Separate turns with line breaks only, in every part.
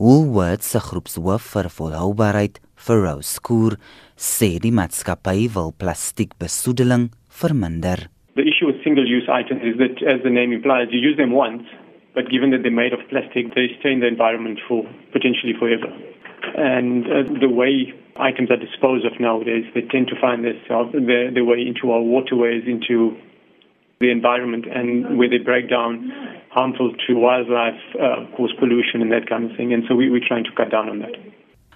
Woolworths se groepshoof vir volhoubaarheid, Farrow Skoor, sê die maatskappy wil plastiekbesoedeling verminder.
The issue with single-use items is that, as the name implies, you use them once, but given that they're made of plastic, they stay in the environment for potentially forever. And uh, the way items are disposed of nowadays, they tend to find themselves their, their way into our waterways, into the environment, and where they break down, harmful to wildlife, uh, cause pollution and that kind of thing. And so we, we're trying to cut down on that.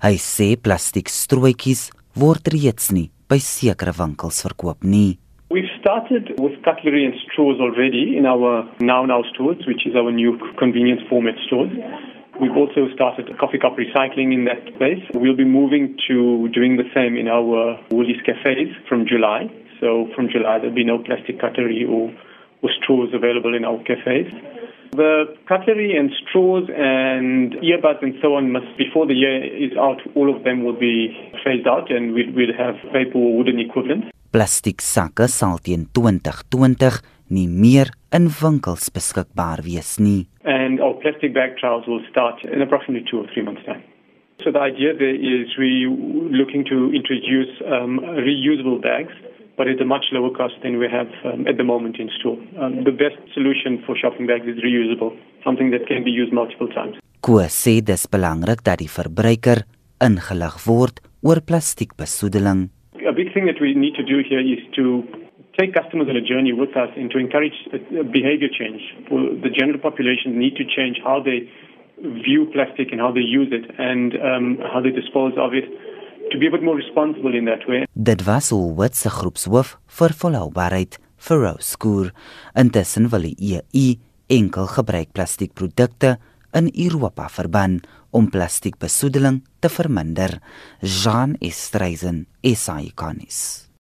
Hy sê plastiek strooitjies word reeds nie by sekere winkels verkoop nie.
We've started with cutlery and straws already in our Now Now stores, which is our new convenience format stores. We've also started coffee cup recycling in that space. We'll be moving to doing the same in our Woolies cafes from July. So from July, there'll be no plastic cutlery or, or straws available in our cafes. The cutlery and straws and earbuds and so on must, before the year is out, all of them will be phased out and we'll, we'll have paper or wooden equivalents.
Plastiek sakke sal teen 2020 nie meer in winkels beskikbaar wees nie.
And our plastic bag trials will start in approximately two or three months' time. So the idea there is we looking to introduce um, reusable bags, but at a much lower cost than we have um, at the moment in store. Um, the best solution for shopping bags is reusable, something that can be used multiple times.
Koe sê dis belangrik dat die verbruiker ingelig word oor plastiekbesoedeling.
A big thing that we need to do here is to take customers on a journey with us and to encourage behavior change. The general population need to change how they view plastic and how they use it and um, how they dispose of it to be a bit more responsible in that way.
Dit was al wat se groepshoof vir volhoubaarheid vir Roskoor. Intussen wil die EU enkel gebruik plastiekprodukte in Europa verban om plastiekbesoedeling te verminder. Jean Estreisen, SAICanis.